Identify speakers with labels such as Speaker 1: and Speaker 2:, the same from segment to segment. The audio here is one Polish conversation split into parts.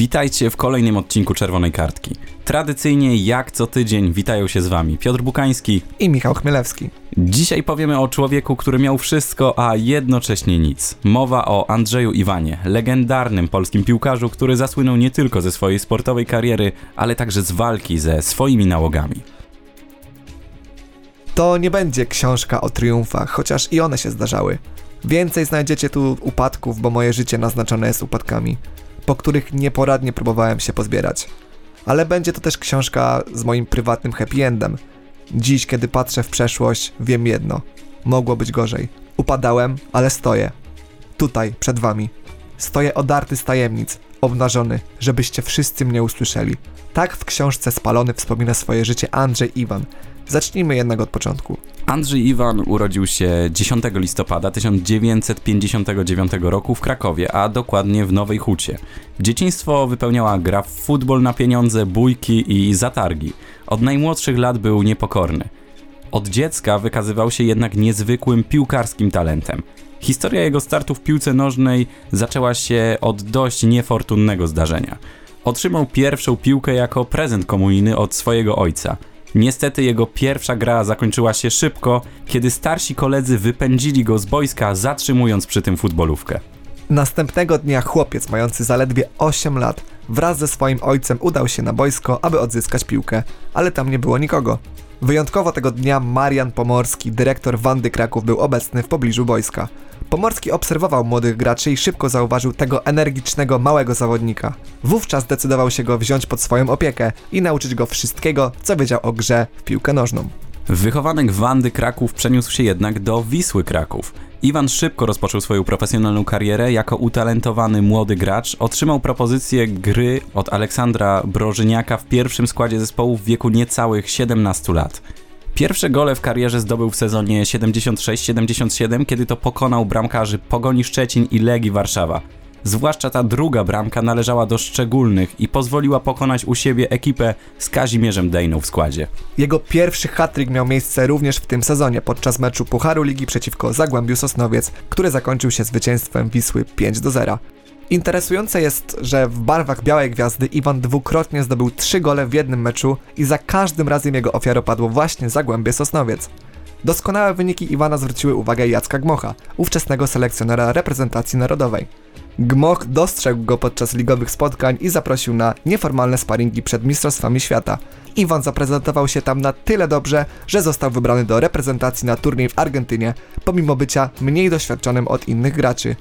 Speaker 1: Witajcie w kolejnym odcinku Czerwonej Kartki. Tradycyjnie, jak co tydzień, witają się z Wami Piotr Bukański
Speaker 2: i Michał Chmielewski.
Speaker 1: Dzisiaj powiemy o człowieku, który miał wszystko, a jednocześnie nic. Mowa o Andrzeju Iwanie, legendarnym polskim piłkarzu, który zasłynął nie tylko ze swojej sportowej kariery, ale także z walki ze swoimi nałogami.
Speaker 2: To nie będzie książka o triumfach, chociaż i one się zdarzały. Więcej znajdziecie tu upadków, bo moje życie naznaczone jest upadkami po których nieporadnie próbowałem się pozbierać. Ale będzie to też książka z moim prywatnym happy endem. Dziś, kiedy patrzę w przeszłość, wiem jedno. Mogło być gorzej. Upadałem, ale stoję. Tutaj, przed wami. Stoję odarty z tajemnic, obnażony, żebyście wszyscy mnie usłyszeli. Tak w książce Spalony wspomina swoje życie Andrzej Iwan. Zacznijmy jednak od początku.
Speaker 1: Andrzej Iwan urodził się 10 listopada 1959 roku w Krakowie, a dokładnie w Nowej Hucie. Dzieciństwo wypełniała gra w futbol na pieniądze, bójki i zatargi. Od najmłodszych lat był niepokorny. Od dziecka wykazywał się jednak niezwykłym piłkarskim talentem. Historia jego startu w piłce nożnej zaczęła się od dość niefortunnego zdarzenia. Otrzymał pierwszą piłkę jako prezent komunijny od swojego ojca – Niestety jego pierwsza gra zakończyła się szybko, kiedy starsi koledzy wypędzili go z boiska, zatrzymując przy tym futbolówkę.
Speaker 2: Następnego dnia chłopiec mający zaledwie 8 lat wraz ze swoim ojcem udał się na boisko, aby odzyskać piłkę, ale tam nie było nikogo. Wyjątkowo tego dnia Marian Pomorski, dyrektor Wandy Kraków, był obecny w pobliżu boiska. Pomorski obserwował młodych graczy i szybko zauważył tego energicznego, małego zawodnika. Wówczas zdecydował się go wziąć pod swoją opiekę i nauczyć go wszystkiego, co wiedział o grze w piłkę nożną.
Speaker 1: Wychowanek Wandy Kraków przeniósł się jednak do Wisły Kraków. Iwan szybko rozpoczął swoją profesjonalną karierę jako utalentowany młody gracz. Otrzymał propozycję gry od Aleksandra Brożyniaka w pierwszym składzie zespołu w wieku niecałych 17 lat. Pierwsze gole w karierze zdobył w sezonie 76-77, kiedy to pokonał bramkarzy Pogoni Szczecin i Legii Warszawa. Zwłaszcza ta druga bramka należała do szczególnych i pozwoliła pokonać u siebie ekipę z Kazimierzem Dejną w składzie.
Speaker 2: Jego pierwszy hat-trick miał miejsce również w tym sezonie podczas meczu Pucharu Ligi przeciwko Zagłębiu Sosnowiec, który zakończył się zwycięstwem Wisły 5 do 0. Interesujące jest, że w barwach Białej Gwiazdy Iwan dwukrotnie zdobył trzy gole w jednym meczu i za każdym razem jego ofiarą padło właśnie Zagłębie Sosnowiec. Doskonałe wyniki Iwana zwróciły uwagę Jacka Gmocha, ówczesnego selekcjonera reprezentacji narodowej. Gmoch dostrzegł go podczas ligowych spotkań i zaprosił na nieformalne sparingi przed Mistrzostwami Świata. Iwan zaprezentował się tam na tyle dobrze, że został wybrany do reprezentacji na turniej w Argentynie, pomimo bycia mniej doświadczonym od innych graczy.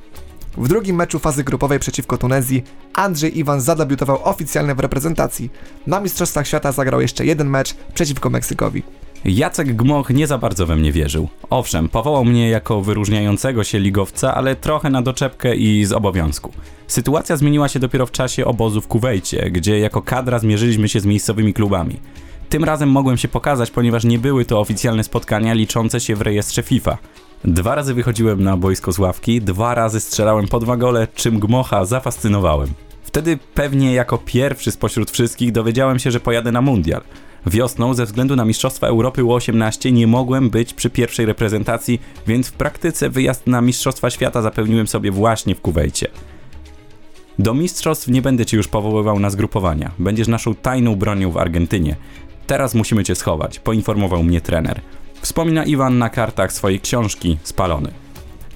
Speaker 2: W drugim meczu fazy grupowej przeciwko Tunezji Andrzej Iwan zadebiutował oficjalnie w reprezentacji. Na Mistrzostwach Świata zagrał jeszcze jeden mecz przeciwko Meksykowi.
Speaker 1: Jacek Gmoch nie za bardzo we mnie wierzył. Owszem, powołał mnie jako wyróżniającego się ligowca, ale trochę na doczepkę i z obowiązku. Sytuacja zmieniła się dopiero w czasie obozu w Kuwejcie, gdzie jako kadra zmierzyliśmy się z miejscowymi klubami. Tym razem mogłem się pokazać, ponieważ nie były to oficjalne spotkania liczące się w rejestrze FIFA. Dwa razy wychodziłem na boisko z ławki, dwa razy strzelałem po dwa gole, czym Gmocha zafascynowałem. Wtedy pewnie jako pierwszy spośród wszystkich dowiedziałem się, że pojadę na mundial. Wiosną, ze względu na Mistrzostwa Europy U18, nie mogłem być przy pierwszej reprezentacji, więc w praktyce wyjazd na Mistrzostwa Świata zapewniłem sobie właśnie w Kuwejcie. Do mistrzostw nie będę cię już powoływał na zgrupowania. Będziesz naszą tajną bronią w Argentynie. Teraz musimy cię schować, poinformował mnie trener. Wspomina Iwan na kartach swojej książki Spalony.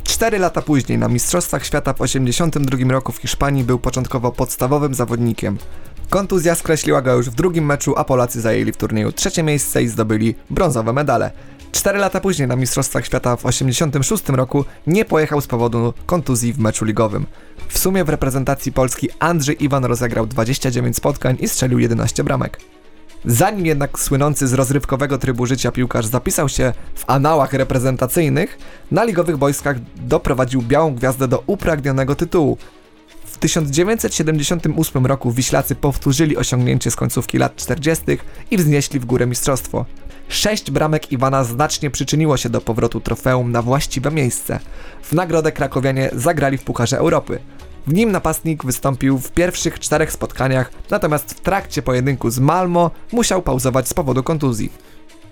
Speaker 2: Cztery lata później na Mistrzostwach Świata w 1982 roku w Hiszpanii był początkowo podstawowym zawodnikiem. Kontuzja skreśliła go już w drugim meczu, a Polacy zajęli w turnieju trzecie miejsce i zdobyli brązowe medale. Cztery lata później na Mistrzostwach Świata w 1986 roku nie pojechał z powodu kontuzji w meczu ligowym. W sumie w reprezentacji Polski Andrzej Iwan rozegrał 29 spotkań i strzelił 11 bramek. Zanim jednak słynący z rozrywkowego trybu życia piłkarz zapisał się w anałach reprezentacyjnych, na ligowych boiskach doprowadził Białą Gwiazdę do upragnionego tytułu. W 1978 roku Wiślacy powtórzyli osiągnięcie z końcówki lat 40. i wznieśli w górę mistrzostwo. Sześć bramek Iwana znacznie przyczyniło się do powrotu trofeum na właściwe miejsce. W nagrodę krakowianie zagrali w Pucharze Europy. W nim napastnik wystąpił w pierwszych czterech spotkaniach, natomiast w trakcie pojedynku z Malmo musiał pauzować z powodu kontuzji.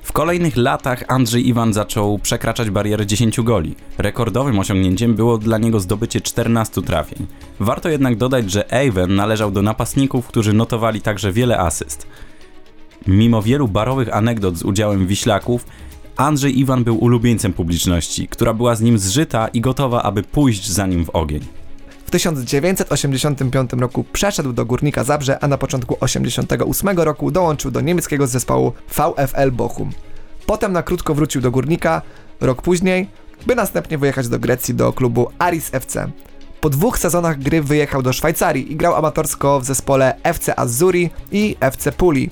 Speaker 2: W
Speaker 1: kolejnych latach Andrzej Iwan zaczął przekraczać barierę 10 goli. Rekordowym osiągnięciem było dla niego zdobycie 14 trafień. Warto jednak dodać, że Avon należał do napastników, którzy notowali także wiele asyst. Mimo wielu barowych anegdot z udziałem Wiślaków, Andrzej Iwan był ulubieńcem publiczności, która była z nim zżyta i gotowa, aby pójść za nim w ogień.
Speaker 2: W 1985 roku przeszedł do Górnika Zabrze, a na początku 1988 roku dołączył do niemieckiego zespołu VfL Bochum. Potem na krótko wrócił do Górnika, rok później, by następnie wyjechać do Grecji do klubu Aris FC. Po dwóch sezonach gry wyjechał do Szwajcarii i grał amatorsko w zespole FC Azzurri i FC Puli.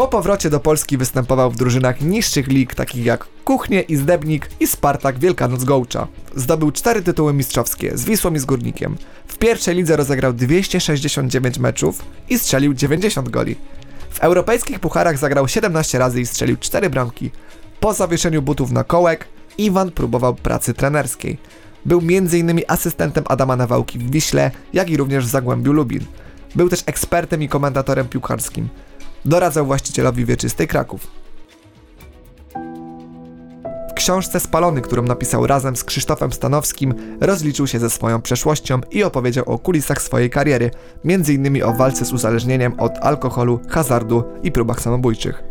Speaker 2: Po powrocie do Polski występował w drużynach niższych lig, takich jak Kuchnie i Zdebnik i Spartak Wielkanoc Gołcza. Zdobył cztery tytuły mistrzowskie z Wisłą i z Górnikiem. W pierwszej lidze rozegrał 269 meczów i strzelił 90 goli. W europejskich pucharach zagrał 17 razy i strzelił 4 bramki. Po zawieszeniu butów na kołek, Iwan próbował pracy trenerskiej. Był m.in. asystentem Adama Nawałki w Wiśle, jak i również w Zagłębiu Lubin. Był też ekspertem i komentatorem piłkarskim doradzał właścicielowi wieczystej Kraków. W książce Spalony, którą napisał razem z Krzysztofem Stanowskim, rozliczył się ze swoją przeszłością i opowiedział o kulisach swojej kariery, m.in. o walce z uzależnieniem od alkoholu, hazardu i próbach samobójczych.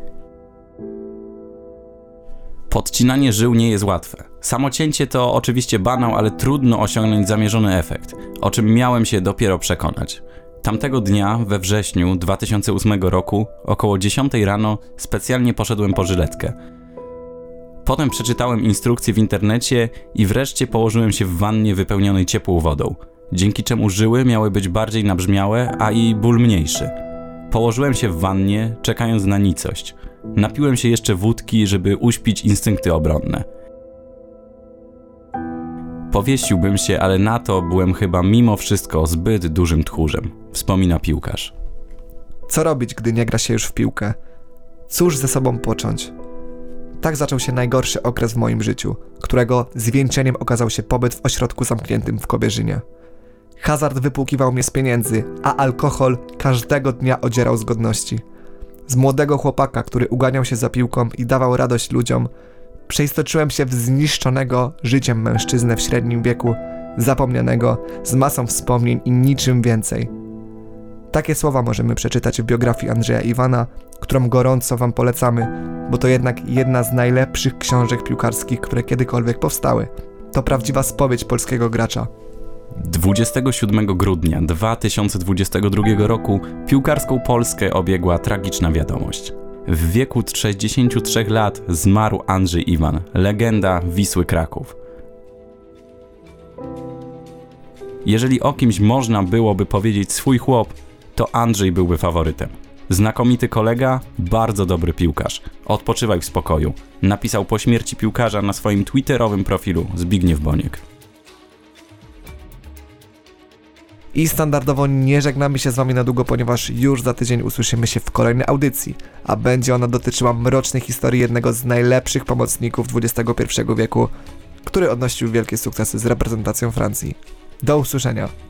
Speaker 1: Podcinanie żył nie jest łatwe. Samocięcie to oczywiście banał, ale trudno osiągnąć zamierzony efekt, o czym miałem się dopiero przekonać. Tamtego dnia, we wrześniu 2008 roku, około 10 rano, specjalnie poszedłem po żyletkę. Potem przeczytałem instrukcje w internecie i wreszcie położyłem się w wannie wypełnionej ciepłą wodą, dzięki czemu żyły miały być bardziej nabrzmiałe, a i ból mniejszy. Położyłem się w wannie, czekając na nicość. Napiłem się jeszcze wódki, żeby uśpić instynkty obronne. Powiesiłbym się, ale na to byłem chyba mimo wszystko zbyt dużym tchórzem, wspomina piłkarz.
Speaker 2: Co robić, gdy nie gra się już w piłkę? Cóż ze sobą począć? Tak zaczął się najgorszy okres w moim życiu, którego zwieńczeniem okazał się pobyt w ośrodku zamkniętym w Kobierzynie. Hazard wypłukiwał mnie z pieniędzy, a alkohol każdego dnia odzierał z godności. Z młodego chłopaka, który uganiał się za piłką i dawał radość ludziom, przeistoczyłem się w zniszczonego życiem mężczyznę w średnim wieku, zapomnianego, z masą wspomnień i niczym więcej. Takie słowa możemy przeczytać w biografii Andrzeja Iwana, którą gorąco Wam polecamy, bo to jednak jedna z najlepszych książek piłkarskich, które kiedykolwiek powstały. To prawdziwa spowiedź polskiego gracza.
Speaker 1: 27 grudnia 2022 roku piłkarską Polskę obiegła tragiczna wiadomość. W wieku 63 lat zmarł Andrzej Iwan, legenda Wisły Kraków. Jeżeli o kimś można byłoby powiedzieć swój chłop, to Andrzej byłby faworytem. Znakomity kolega, bardzo dobry piłkarz. Odpoczywaj w spokoju. Napisał po śmierci piłkarza na swoim twitterowym profilu Zbigniew Boniek.
Speaker 2: I standardowo nie żegnamy się z Wami na długo, ponieważ już za tydzień usłyszymy się w kolejnej audycji, a będzie ona dotyczyła mrocznej historii jednego z najlepszych pomocników XXI wieku, który odnosił wielkie sukcesy z reprezentacją Francji. Do usłyszenia.